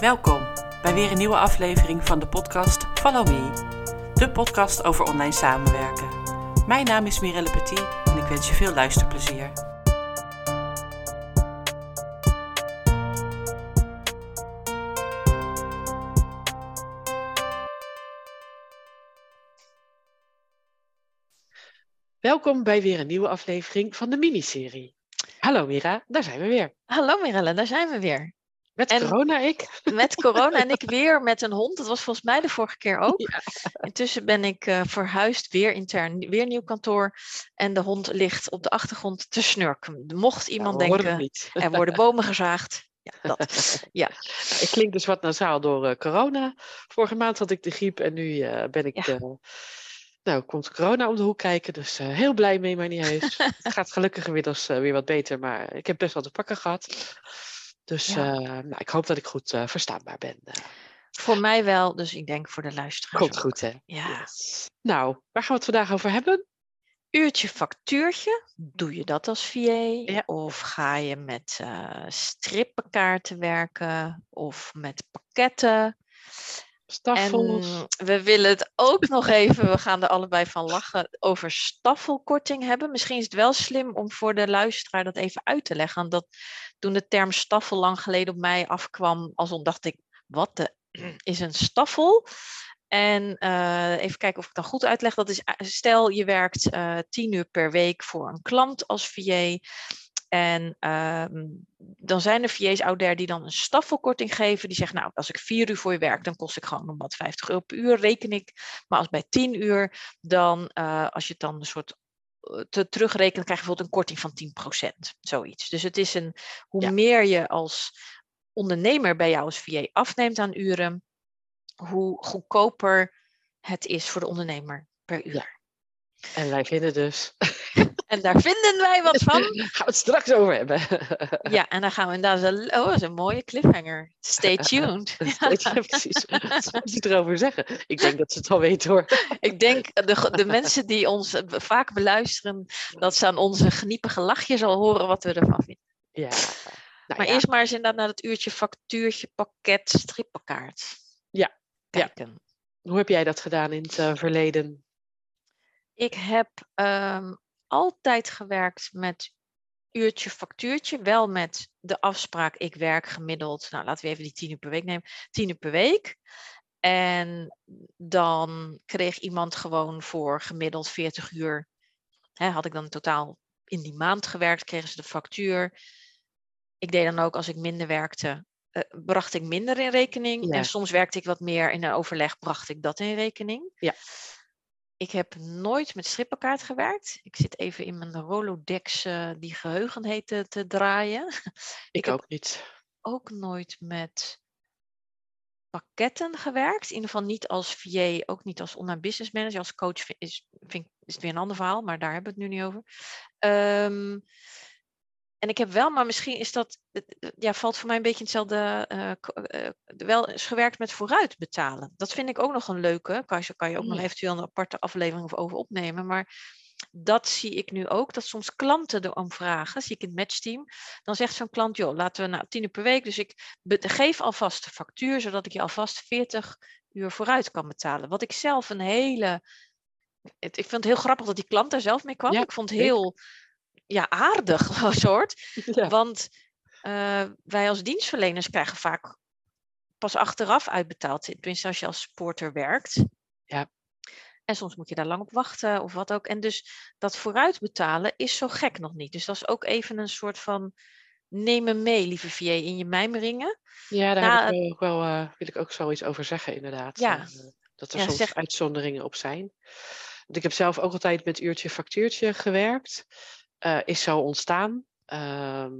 Welkom bij weer een nieuwe aflevering van de podcast Follow Me, de podcast over online samenwerken. Mijn naam is Mirelle Petit en ik wens je veel luisterplezier. Welkom bij weer een nieuwe aflevering van de miniserie. Hallo Mira, daar zijn we weer. Hallo Mirelle, daar zijn we weer. Met En- corona ik. Met corona en ik weer met een hond. Dat was volgens mij de vorige keer ook. Ja. Intussen ben ik eh, verhuisd, weer intern, weer nieuw kantoor. En de hond ligt op de achtergrond te snurken. Mocht iemand denken, er worden bomen gezaagd. Ja, dat. Ja, Ik klink dus wat nasaal door eh, corona. Vorige maand had ik de griep en nu eh, ben ik. Ja. nou, komt corona om de hoek kijken, dus heel blij mee, maar niet heus. het gaat gelukkig inmiddels weer wat beter, maar ik heb best wel te pakken gehad. Dus Ja. eh, nou, ik hoop dat ik goed eh, verstaanbaar ben. eh. voor mij wel. Dus ik denk voor de luisteraars komt ook. goed, hè? Ja. Yes. Nou, waar gaan we het vandaag over hebben? Uurtje factuurtje. Doe je dat als VA? Ja. Of ga je met eh strippenkaarten werken? Of met pakketten? Staffels. En we willen het ook nog even, we gaan er allebei van lachen, over staffelkorting hebben. Misschien is het wel slim om voor de luisteraar dat even uit te leggen. Dat, toen de term staffel lang geleden op mij afkwam, als dacht ik, wat de, is een staffel? En eh, even kijken of ik dan goed uitleg. Dat is, eh, stel je werkt eh 10 uur per week voor een klant als VA. En ehm, dan zijn er VA's out there die dan een staffelkorting geven. Die zeggen, nou, als ik vier uur voor je werk, dan kost ik gewoon nog wat 50 euro per uur, reken ik. Maar als bij 10 uur, dan eh, als je het dan een soort eh, te terugrekent, krijg je bijvoorbeeld een korting van 10%. Zoiets. Dus het is een, hoe Ja. meer je als ondernemer bij jou als VA afneemt aan uren, hoe goedkoper het is voor de ondernemer per uur. Ja. En wij vinden dus. En daar vinden wij wat van. Gaan we het straks over hebben. Ja, en dan gaan we inderdaad. zo- Oh, dat is een mooie cliffhanger. Stay tuned. Ja, precies. Wat moet je erover zeggen? Ik denk dat ze het al weten hoor. Ik denk de, de mensen die ons vaak beluisteren, dat ze aan onze geniepige lachjes al horen wat we ervan vinden. Ja. Nou maar ja, eerst maar eens inderdaad naar het uurtje factuurtje, pakket, strippenkaart. Ja, ja. Kijken. Hoe heb jij dat gedaan in het eh, verleden? Ik heb ehm, altijd gewerkt met uurtje factuurtje. Wel met de afspraak, ik werk gemiddeld, nou laten we even die tien uur per week nemen, tien uur per week. En dan kreeg iemand gewoon voor gemiddeld 40 uur, hè, had ik dan totaal in die maand gewerkt, kregen ze de factuur. Ik deed dan ook als ik minder werkte, eh, bracht ik minder in rekening. Ja. En soms werkte ik wat meer in een overleg, bracht ik dat in rekening. Ja. Ik heb nooit met strippenkaart gewerkt. Ik zit even in mijn Rolodex eh, die geheugen heet te, te draaien. Ik, ook niet. Ook nooit met pakketten gewerkt. In ieder geval niet als VA, ook niet als online business manager. Als coach vi- is, vind, ik- is het weer een ander verhaal, maar daar hebben we het nu niet over. Ehm, en ik heb wel, maar misschien is dat, het- het- ja, valt voor mij een beetje hetzelfde, eh, eh, wel eens gewerkt met vooruit betalen. Dat vind ik ook nog een leuke. Kan je, kan je ook nog eventueel een aparte aflevering over opnemen. Maar dat zie ik nu ook, dat soms klanten erom vragen, zie ik in het matchteam. Dan zegt zo'n klant, joh, laten we nou tien uur per week, dus ik geef alvast de factuur, zodat ik je alvast 40 uur vooruit kan betalen. Wat ik zelf een hele, het, ik vind het heel grappig dat die klant daar zelf mee kwam. Ja, ik vond het ik. Ja, aardig, soort. Ja. Want eh, wij als dienstverleners krijgen vaak pas achteraf uitbetaald. Tenminste, als je als supporter werkt. Ja. En soms moet je daar lang op wachten of wat ook. En dus dat vooruitbetalen is zo gek nog niet. Dus dat is ook even een soort van neem me mee, lieve VA, in je mijmeringen. Ja, daar Nou, heb ik ook wel, eh, wil ik ook zoiets over zeggen, inderdaad. Ja. Eh, dat er Ja, soms zeg- uitzonderingen op zijn. Want ik heb zelf ook altijd met uurtje factuurtje gewerkt. Eh, is zo ontstaan. Ehm,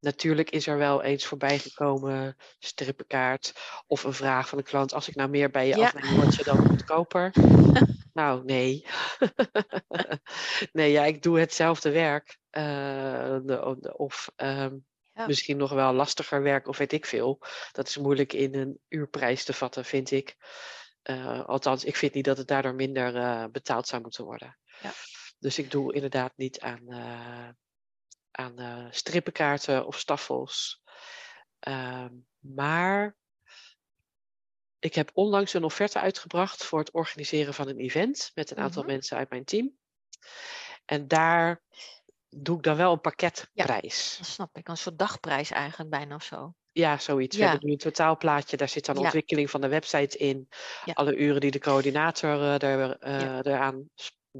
natuurlijk is er wel eens voorbij gekomen, strippenkaart of een vraag van de klant. Als ik nou meer bij je Ja. afneem, word je dan goedkoper? nou, nee. nee, ja, ik doe hetzelfde werk. Eh, de- de- of ehm, Ja. misschien nog wel lastiger werk of weet ik veel. Dat is moeilijk in een uurprijs te vatten, vind ik. Eh, althans, ik vind niet dat het daardoor minder betaald zou moeten worden. Ja. Dus ik doe inderdaad niet aan, eh, aan eh, strippenkaarten of staffels. Ehm, maar ik heb onlangs een offerte uitgebracht voor het organiseren van een event met een aantal Mhm. mensen uit mijn team. En daar doe ik dan wel een pakketprijs. Dat snap ik. Een soort dagprijs eigenlijk bijna of zo. Ja, zoiets. We Ja. hebben nu een totaalplaatje. Daar zit dan Ja. ontwikkeling van de website in. Alle uren die de coördinator eh, er, eraan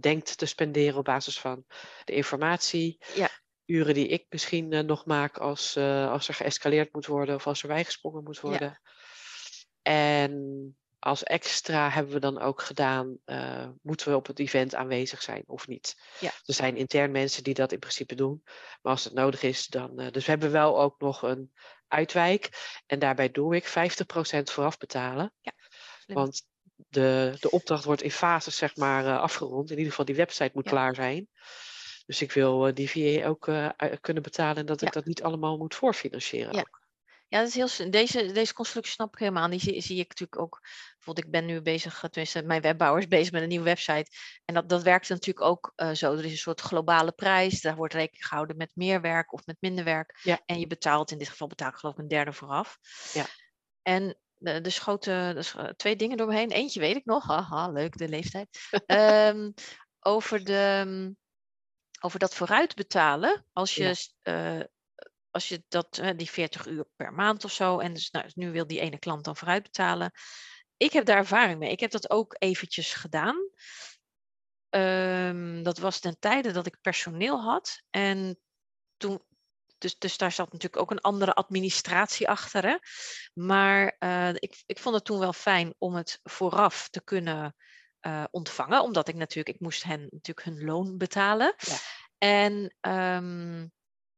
denkt te spenderen op basis van de informatie. Ja. Uren die ik misschien eh, nog maak als, eh, als er geëscaleerd moet worden of als er bijgesprongen moet Ja. worden. En als extra hebben we dan ook gedaan, eh, moeten we op het event aanwezig zijn of niet? Ja. Er zijn intern mensen die dat in principe doen. Maar als het nodig is, dan. eh, dus we hebben wel ook nog een uitwijk. En daarbij doe ik 50% vooraf betalen. Slim. Want de, de opdracht wordt in fases zeg maar eh, afgerond. In ieder geval die website moet Ja. klaar zijn. Dus ik wil eh, die VA ook eh, kunnen betalen en dat ik dat niet allemaal moet voorfinancieren. Ja. ook. Ja, dat is heel, deze, deze constructie snap ik helemaal. Die zie, zie ik natuurlijk ook. Bijvoorbeeld, ik ben nu bezig, tenminste, mijn webbouwer is bezig met een nieuwe website. En dat, dat werkt natuurlijk ook zo. Er is een soort globale prijs. Daar wordt rekening gehouden met meer werk of met minder werk. Ja. En je betaalt, in dit geval betaal ik geloof ik een derde vooraf. Ja. En er er schoten sch- twee dingen door me heen. Eentje weet ik nog. Haha, leuk, de leeftijd. Ehm, over, de, over dat vooruit betalen. Als je Ja. eh, als je dat, die 40 uur per maand of zo, en dus, nou, nu wil die ene klant dan vooruit betalen. Ik heb daar ervaring mee. Ik heb dat ook eventjes gedaan. Ehm, dat was ten tijde dat ik personeel had. En toen, dus, dus daar zat natuurlijk ook een andere administratie achter. Hè? Maar eh, ik, ik vond het toen wel fijn om het vooraf te kunnen eh, ontvangen. Omdat ik natuurlijk, ik moest hen natuurlijk hun loon betalen. Ja. En ehm,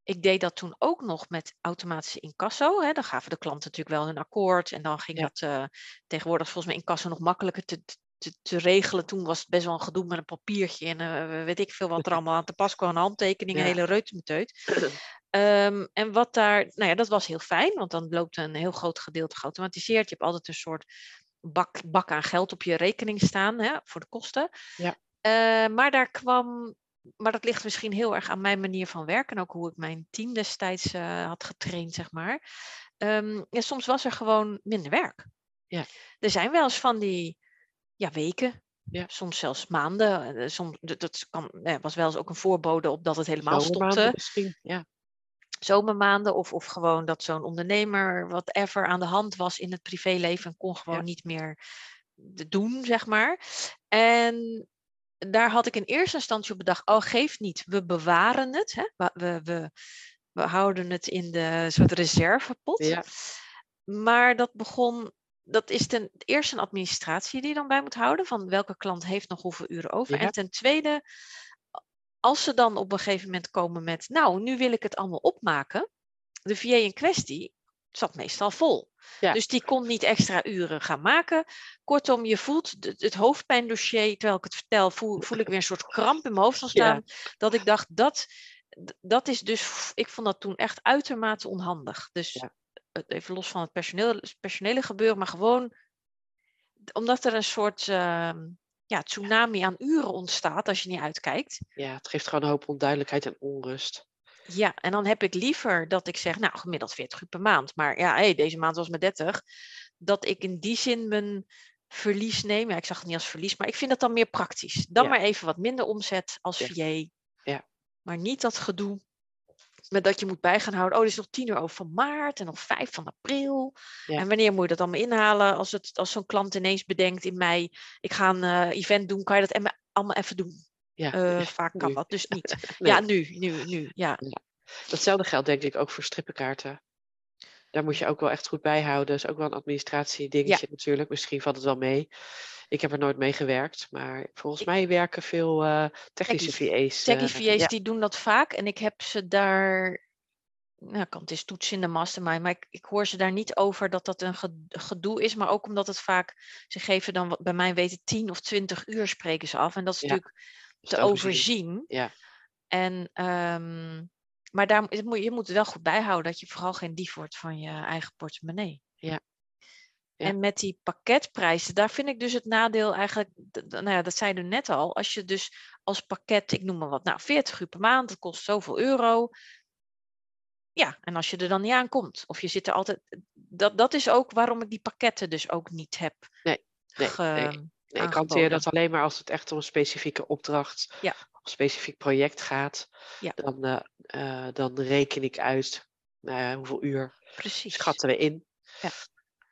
ik deed dat toen ook nog met automatische incasso. Hè. Dan gaven de klanten natuurlijk wel hun akkoord. En dan ging Ja. dat eh, tegenwoordig volgens mij incasso nog makkelijker te, te, te regelen. Toen was het best wel een gedoe met een papiertje. En eh, weet ik veel wat er allemaal aan te pas kwam. Een handtekening, een Ja. hele reutemeteut. Ehm, en wat daar, nou ja, dat was heel fijn. Want dan loopt een heel groot gedeelte geautomatiseerd. Je hebt altijd een soort bak, bak aan geld op je rekening staan hè, voor de kosten. Ja. Eh, maar daar kwam maar dat ligt misschien heel erg aan mijn manier van werken en ook hoe ik mijn team destijds eh, had getraind, zeg maar. Ehm, ja, soms was er gewoon minder werk. Ja. Er zijn wel eens van die ja, weken, Ja. soms zelfs maanden. eh, Soms, dat kan, ja, was wel eens ook een voorbode op dat het helemaal stopte. misschien. Ja. Zomermaanden of, of gewoon dat zo'n ondernemer whatever aan de hand was in het privéleven en kon gewoon Ja. niet meer doen, zeg maar. En daar had ik in eerste instantie op bedacht, oh geef niet, we bewaren het. Hè? We, we, we, we houden het in de soort reservepot. Ja. Maar dat begon, dat is ten eerste een administratie die je dan bij moet houden, van welke klant heeft nog hoeveel uren over. Ja. En ten tweede, als ze dan op een gegeven moment komen met, nou, nu wil ik het allemaal opmaken. De VA in kwestie zat meestal vol. Ja. Dus die kon niet extra uren gaan maken. Kortom, je voelt het hoofdpijndossier, terwijl ik het vertel, voel, voel ik weer een soort kramp in mijn hoofd gaan Ja. staan. Dat ik dacht, dat, dat is dus, ik vond dat toen echt uitermate onhandig. Dus Ja. Even los van het personeel, personele gebeuren, maar gewoon omdat er een soort ehm, ja, tsunami aan uren ontstaat als je niet uitkijkt. ja, het geeft gewoon een hoop onduidelijkheid en onrust. Ja, en dan heb ik liever dat ik zeg, nou, gemiddeld 40 uur per maand. Maar ja, hey, deze maand was maar 30. Dat ik in die zin mijn verlies neem. Ja, ik zag het niet als verlies, maar ik vind dat dan meer praktisch. Dan Ja. maar even wat minder omzet als Ja. Ja. Maar niet dat gedoe met dat je moet bij gaan houden. Oh, er is nog 10 uur over van maart en nog 5 van april. Ja. En wanneer moet je dat allemaal inhalen? Als, het, als zo'n klant ineens bedenkt in mei, ik ga een eh, event doen, kan je dat allemaal even doen? Ja, Eh, vaak kan nu. dat dus niet. Nee. Ja, nu, nu, nu. Ja, Datzelfde geldt denk ik ook voor strippenkaarten. Daar moet je ook wel echt goed bij houden. Dat is ook wel een administratiedingetje natuurlijk. Misschien valt het wel mee. Ik heb er nooit mee gewerkt. Maar volgens Ik- mij werken veel eh, technische VA's. Techie eh, VA's ja. die doen dat vaak en ik heb ze daar, nou kan het is toetsen in de mastermind, maar ik, ik hoor ze daar niet over dat dat een ge- gedoe is, maar ook omdat het vaak, ze geven dan wat bij mij weten 10 of 20 uur spreken ze af en dat is Ja, natuurlijk te overzien. overzien. Ja. En, ehm, maar daar, je moet het wel goed bijhouden dat je vooral geen dief wordt van je eigen portemonnee. Ja. Ja. En met die pakketprijzen, daar vind ik dus het nadeel eigenlijk, nou ja, dat zei je net al, als je dus als pakket, ik noem maar wat, nou 40 uur per maand, dat kost zoveel euro. Ja, en als je er dan niet aankomt, of je zit er altijd, dat, dat is ook waarom ik die pakketten dus ook niet heb Nee, nee, ge- nee. Nee, ik hanteer dat alleen maar als het echt om een specifieke opdracht Ja. of een specifiek project gaat. Ja. Dan, eh, eh, dan reken ik uit hoeveel uur Precies. schatten we in. Ja.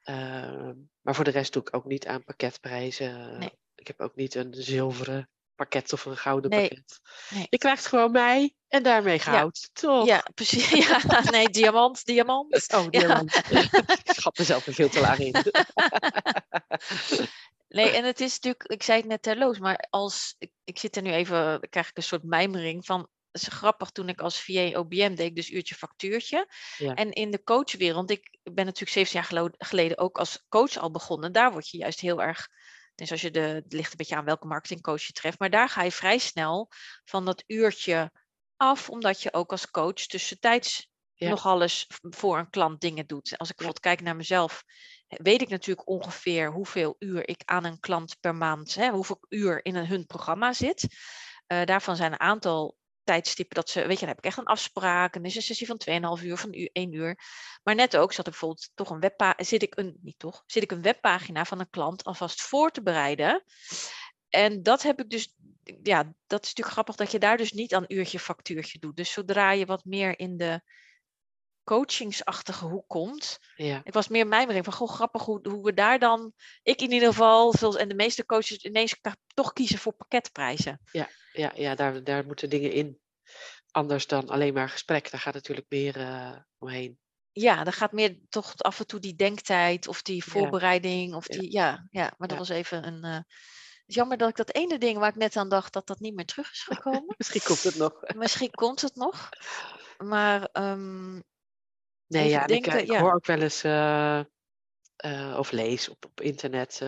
Ehm, maar voor de rest doe ik ook niet aan pakketprijzen. Nee. Ik heb ook niet een zilveren pakket of een gouden Nee, pakket. nee. Je krijgt gewoon mij en daarmee goud. Toch? Ja, precies. Ja, nee, diamant, diamant. Oh, diamant. ik schat mezelf er veel te laag in. Nee, en het is natuurlijk, ik zei het net terloos, maar als ik, ik zit er nu even, krijg ik een soort mijmering van. Is grappig, toen ik als VA OBM deed dus uurtje factuurtje. Ja. En in de coachwereld, ik ben natuurlijk 17 jaar geleden ook als coach al begonnen. Daar word je juist heel erg, dus als je de, het ligt een beetje aan welke marketingcoach je treft, maar daar ga je vrij snel van dat uurtje af, omdat je ook als coach tussentijds Ja. nog alles voor een klant dingen doet. Als ik bijvoorbeeld kijk naar mezelf, weet ik natuurlijk ongeveer hoeveel uur ik aan een klant per maand, hè, hoeveel uur in een, hun programma zit. Eh, daarvan zijn een aantal tijdstippen dat ze, weet je, dan heb ik echt een afspraak. En dan is een sessie van 2,5 uur, van u- 1 uur. Maar net ook zat ik bijvoorbeeld toch een webpagina, zit ik een, niet toch, zit ik een webpagina van een klant alvast voor te bereiden. En dat heb ik dus, ja, dat is natuurlijk grappig dat je daar dus niet aan uurtje factuurtje doet. Dus zodra je wat meer in de coachingsachtige hoek komt, Ja. ik was meer mijmering van, goh, grappig hoe, hoe we daar dan, ik in ieder geval, zoals, en de meeste coaches ineens toch kiezen voor pakketprijzen. Ja, ja daar, daar moeten dingen in. Anders dan alleen maar gesprek. Daar gaat natuurlijk meer eh, omheen. Ja, dan gaat meer toch af en toe die denktijd of die Ja. voorbereiding of Ja. die, ja, ja, maar dat Ja. was even een, het is jammer dat ik dat ene ding waar ik net aan dacht, dat dat niet meer terug is gekomen. Misschien komt het nog. Misschien komt het nog, maar ehm, Nee, ja, ik, eh, ik ja. hoor ook wel eens eh, eh, of lees op, op internet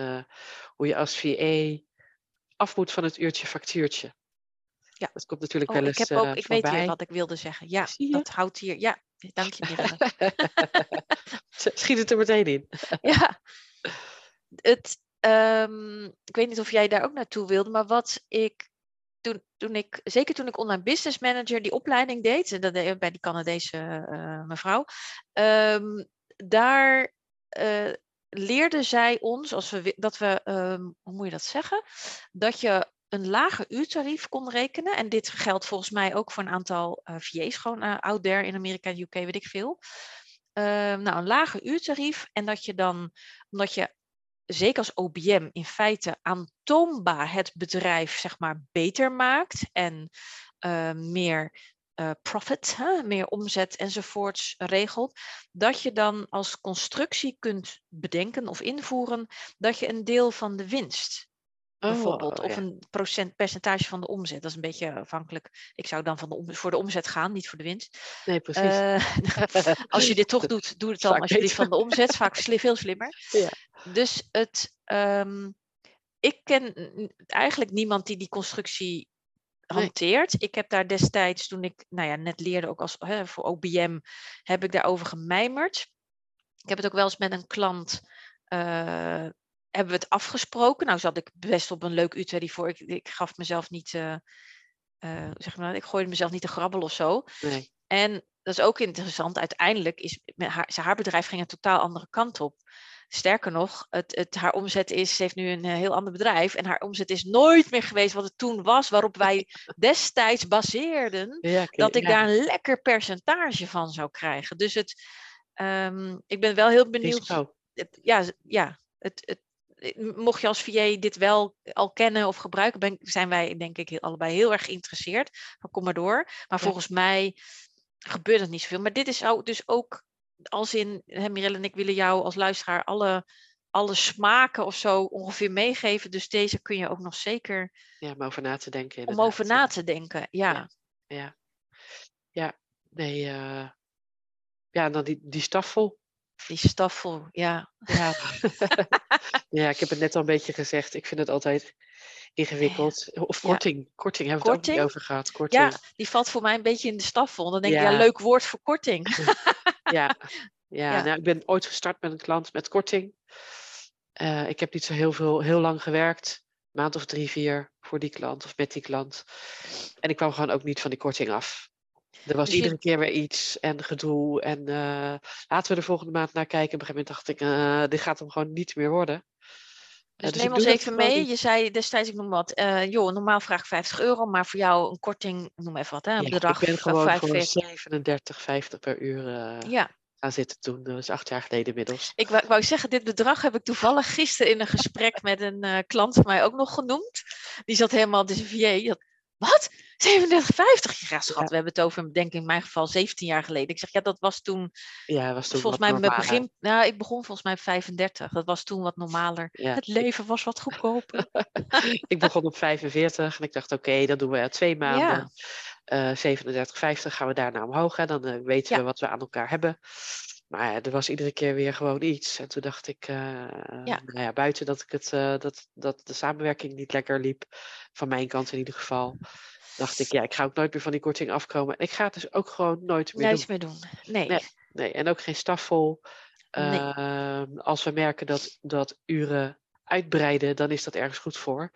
hoe je als VA af moet van het uurtje factuurtje. Ja. Dat komt natuurlijk oh, wel ik eens heb ook, ik weet weer wat ik wilde zeggen. Ja, dat houdt hier, ja, dank je. Schiet het er meteen in. Ja, het, ehm, ik weet niet of jij daar ook naartoe wilde, maar wat ik toen, toen ik, zeker toen ik online business manager die opleiding deed, dat deed bij die Canadese eh, mevrouw, ehm, daar eh, leerde zij ons, als we, dat we, ehm, hoe moet je dat zeggen, dat je een lager uurtarief kon rekenen. En dit geldt volgens mij ook voor een aantal eh VA's, gewoon out there in Amerika, UK, weet ik veel. Ehm, nou, een lager uurtarief. En dat je dan, omdat je zeker als OBM in feite aantoonbaar het bedrijf zeg maar beter maakt en eh, meer eh, profit, meer omzet enzovoorts regelt, dat je dan als constructie kunt bedenken of invoeren dat je een deel van de winst Oh, bijvoorbeeld, oh, of een procent, percentage van de omzet. Dat is een beetje afhankelijk. Ik zou dan van de om, voor de omzet gaan, niet voor de winst. Nee, precies. Eh, als je dit toch doet, doe het dan alsjeblieft van de omzet. Vaak veel slimmer. Ja. Dus het, ehm, ik ken eigenlijk niemand die die constructie Nee. hanteert. Ik heb daar destijds, toen ik nou ja, net leerde, ook als hè, voor OBM, heb ik daarover gemijmerd. Ik heb het ook wel eens met een klant, eh, hebben we het afgesproken. Nou zat ik best op een leuk uurtarief voor. Ik, ik gaf mezelf niet, eh, eh, zeg maar, ik gooide mezelf niet te grabbel of zo. Nee. En dat is ook interessant. Uiteindelijk is met haar, ze- haar bedrijf ging een totaal andere kant op. Sterker nog, het, het, haar omzet is, ze heeft nu een eh, heel ander bedrijf. En haar omzet is nooit meer geweest wat het toen was, waarop wij destijds baseerden Ja, dat ik ja, daar een lekker percentage van zou krijgen. Dus het, ehm, ik ben wel heel benieuwd. Het, ja, ja het, het, mocht je als VA dit wel al kennen of gebruiken, ben, zijn wij denk ik allebei heel erg geïnteresseerd. Kom maar door. Maar Ja. volgens mij gebeurt het niet zoveel. Maar dit is ook, dus ook als in, hè, Mirelle en ik willen jou als luisteraar alle, alle smaken of zo ongeveer meegeven. Dus deze kun je ook nog zeker Ja, om over na te denken. om over na te denken. Ja, Ja. Ja, nee. eh, ja, en dan die, die staffel. Die staffel, ja. Ja. ja, ik heb het net al een beetje gezegd. Ik vind het altijd ingewikkeld. Of Ja. korting. Korting hebben we het ook Korting? niet over gehad. Korting. Ja, die valt voor mij een beetje in de staffel. Dan denk ik, Ja. leuk woord voor korting. Ja, ja, Ja. Nou, ik ben ooit gestart met een klant met korting. Eh, ik heb niet zo heel, veel, heel lang gewerkt. Een maand of drie, vier voor die klant of met die klant. En ik kwam gewoon ook niet van die korting af. Er was Dus je- iedere keer weer iets en gedoe. En eh, laten we er volgende maand naar kijken. Op een gegeven moment dacht ik, eh, dit gaat hem gewoon niet meer worden. Dus Eh, dus neem ons even mee. niet. Je zei destijds, ik noem wat, joh, normaal vraag ik 50 euro, maar voor jou een korting, noem even wat, hè, een Ja, bedrag ik ben van gewoon voor 45. 37,50 per uur eh, Ja, gaan zitten toen. Dat is acht jaar geleden inmiddels. ik wou, ik wou zeggen, dit bedrag heb ik toevallig gisteren in een gesprek met een klant van mij ook nog genoemd. Die zat helemaal, dus VA, die had, wat? 37,50? Ja, schat, Ja. we hebben het over, denk ik in mijn geval, 17 jaar geleden. Ik zeg, ja, dat was toen, Ja, was toen volgens mij met begin, nou, ik begon volgens mij op 35. Dat was toen wat normaler. Ja, Het leven was wat goedkoper. ik begon op 45 en ik dacht, oké, dan doen we twee maanden. Ja. eh 37,50 gaan we daarna omhoog. Hè? Dan eh, weten we wat we aan elkaar hebben. Maar ja, er was iedere keer weer gewoon iets. En toen dacht ik, eh, Ja. nou ja, buiten dat, ik het, eh, dat, dat de samenwerking niet lekker liep, van mijn kant in ieder geval, dacht ik, ja, ik ga ook nooit meer van die korting afkomen. En ik ga het dus ook gewoon nooit meer doen. meer doen. Nee. Nee. Nee, en ook geen staffel. Nee. Ehm, als we merken dat, dat uren uitbreiden, dan is dat ergens goed voor.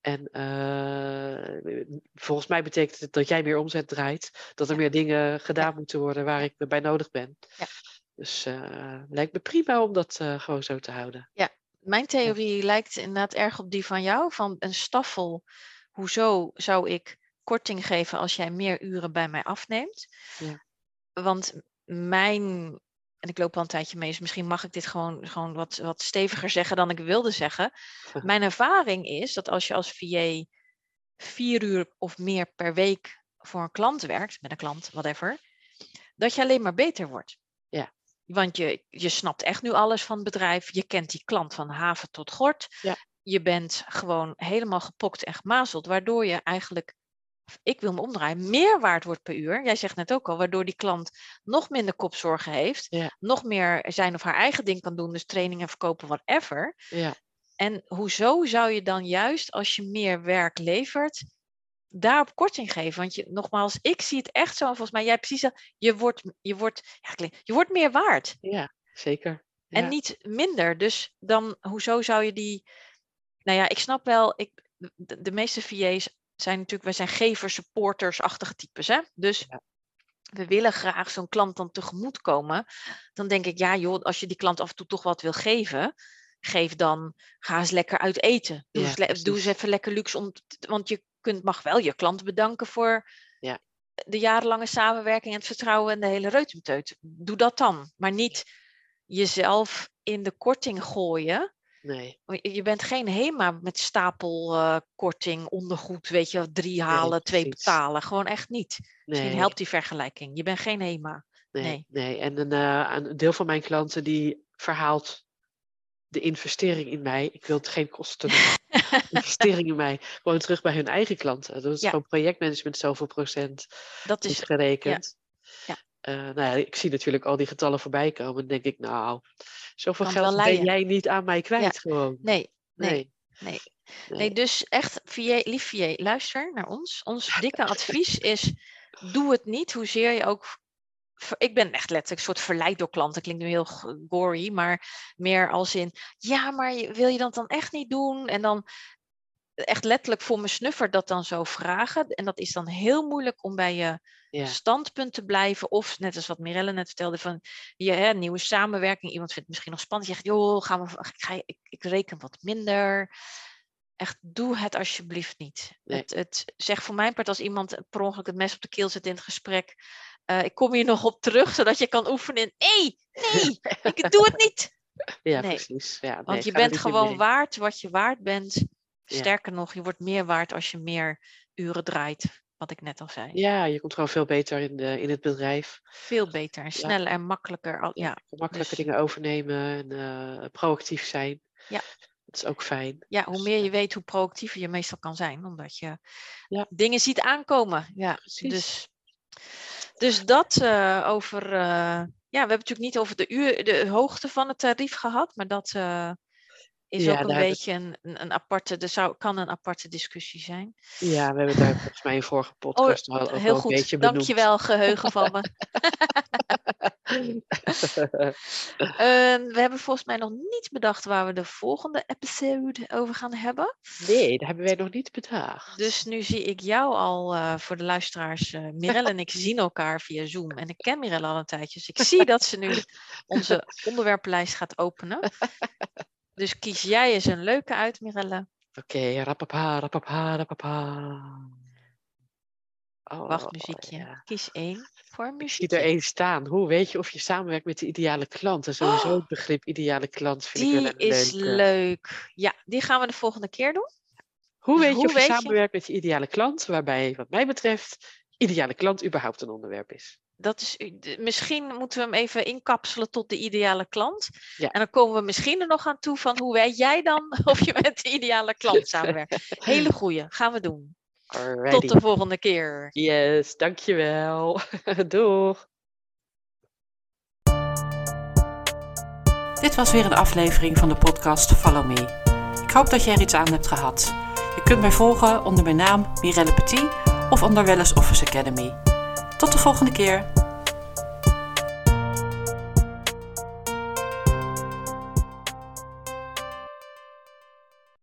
En eh, volgens mij betekent het dat jij meer omzet draait, dat er Ja. meer dingen gedaan moeten worden waar ik bij nodig ben. Ja. Dus eh lijkt me prima om dat eh, gewoon zo te houden. Mijn theorie lijkt inderdaad erg op die van jou. Van een staffel. Hoezo zou ik korting geven als jij meer uren bij mij afneemt? Ja. Want mijn. En ik loop al een tijdje mee, dus misschien mag ik dit gewoon, gewoon wat, wat steviger zeggen dan ik wilde zeggen. Mijn ervaring is dat als je als VA vier uur of meer per week voor een klant werkt, met een klant, whatever, dat je alleen maar beter wordt. Ja. Want je, je snapt echt nu alles van het bedrijf. Je kent die klant van haven tot gort. Ja. Je bent gewoon helemaal gepokt en gemazeld, waardoor je eigenlijk, ik wil me omdraaien, meer waard wordt per uur. Jij zegt net ook al, waardoor die klant nog minder kopzorgen heeft, Ja. nog meer zijn of haar eigen ding kan doen, dus trainingen verkopen, whatever. Ja, En hoezo zou je dan juist als je meer werk levert, daarop korting geven? Want je, nogmaals, ik zie het echt zo. En volgens mij, jij precies dat. Je wordt, je wordt, ja, je wordt meer waard. ja zeker. En niet minder. Dus dan, hoezo zou je die. Nou ja, ik snap wel, ik, de, de meeste VA's zijn natuurlijk, wij zijn gevers, supporters-achtige types. Hè? Dus Ja. we willen graag zo'n klant dan tegemoet komen. Dan denk ik, ja joh, als je die klant af en toe toch wat wil geven, geef dan, ga eens lekker uit eten. Doe, Ja, eens, doe even lekker luxe, om, want je kunt, mag wel je klant bedanken voor Ja. de jarenlange samenwerking en het vertrouwen en de hele reutemteut. Doe dat dan, maar niet jezelf in de korting gooien. Nee, Je bent geen HEMA met stapelkorting, ondergoed, weet je, drie halen, twee betalen. Gewoon echt niet. Misschien nee. helpt die vergelijking. Je bent geen HEMA. Nee, Nee. nee. En een, eh, een deel van mijn klanten die verhaalt de investering in mij. Ik wil het geen kosten investering in mij. Gewoon terug bij hun eigen klanten. Dat is Ja. gewoon projectmanagement zoveel procent Dat is gerekend. Ja. Eh, nou ja, ik zie natuurlijk al die getallen voorbij komen. Dan denk ik, nou, zoveel Kan geld ben jij niet aan mij kwijt gewoon. nee, nee, nee. nee. Nee, dus echt, VA, lief VA, luister naar ons. Ons dikke advies is, doe het niet, hoezeer je ook... Ik ben echt letterlijk een soort verleid door klanten. Klinkt nu heel gory, maar meer als in... Ja, maar wil je dat dan echt niet doen? En dan echt letterlijk voor mijn snuffer dat dan zo vragen. En dat is dan heel moeilijk om bij je Ja. standpunt te blijven. Of net als wat Mirelle net vertelde, van je nieuwe samenwerking. Iemand vindt het misschien nog spannend. Je zegt, joh, gaan we, ik, ga, ik, ik reken wat minder. Echt, doe het alsjeblieft niet. Nee. Het, het zeg voor mijn part als iemand per ongeluk het mes op de keel zet in het gesprek. Eh, ik kom hier nog op terug, zodat je kan oefenen in nee, nee, ik doe het niet. Ja, Nee. precies. Ja, nee, Want je bent gewoon mee. waard wat je waard bent. Ja. Sterker nog, je wordt meer waard als je meer uren draait. Wat ik net al zei. Ja, je komt gewoon veel beter in, de, in het bedrijf. Veel beter en Ja. sneller en makkelijker. Al, ja, Makkelijker dus- dingen overnemen en eh, proactief zijn. Ja. Dat is ook fijn. ja, hoe Dus, meer je weet, hoe proactiever je meestal kan zijn. Omdat je Ja. dingen ziet aankomen. Ja, Precies. dus, dus dat eh, over... eh, ja, we hebben natuurlijk niet over de, uur, de hoogte van het tarief gehad. Maar dat eh, is Ja, ook een beetje een, een, een aparte... Er zou, kan een aparte discussie zijn. Ja, we hebben daar volgens mij in vorige podcast al ook Oh, Heel wel een goed, beetje benoemd. dankjewel geheugen van me. we hebben volgens mij nog niet bedacht waar we de volgende episode over gaan hebben. Nee, dat hebben wij nog niet bedacht. Dus nu zie ik jou al uh, voor de luisteraars. Uh, Mirelle en ik zien elkaar via Zoom. En ik ken Mirelle al een tijdje. Dus ik zie dat ze nu onze onderwerpenlijst gaat openen. Dus kies jij eens een leuke uit, Mirelle. Oké, okay, rapapa, rapapa, rapapa. Oh, Wachtmuziekje. Ja. Kies één voor muziek. zie er één staan. Hoe weet je of je samenwerkt met de ideale klant? En sowieso oh, het begrip ideale klant vind die ik wel is leuk. leuk. Ja, die gaan we de volgende keer doen. Hoe weet je of je samenwerkt met je ideale klant? Waarbij, wat mij betreft, ideale klant überhaupt een onderwerp is. Dat is, misschien moeten we hem even inkapselen tot de ideale klant. Ja. En dan komen we misschien er nog aan toe van hoe weet jij dan of je met de ideale klant samenwerkt. Hele goeie, gaan we doen. Alrighty. Tot de volgende keer. Yes, dankjewel. Doeg. Dit was weer een aflevering van de podcast Follow Me. Ik hoop dat jij er iets aan hebt gehad. Je kunt mij volgen onder mijn naam Mirelle Petit of onder Wellness Office Academy. Tot de volgende keer.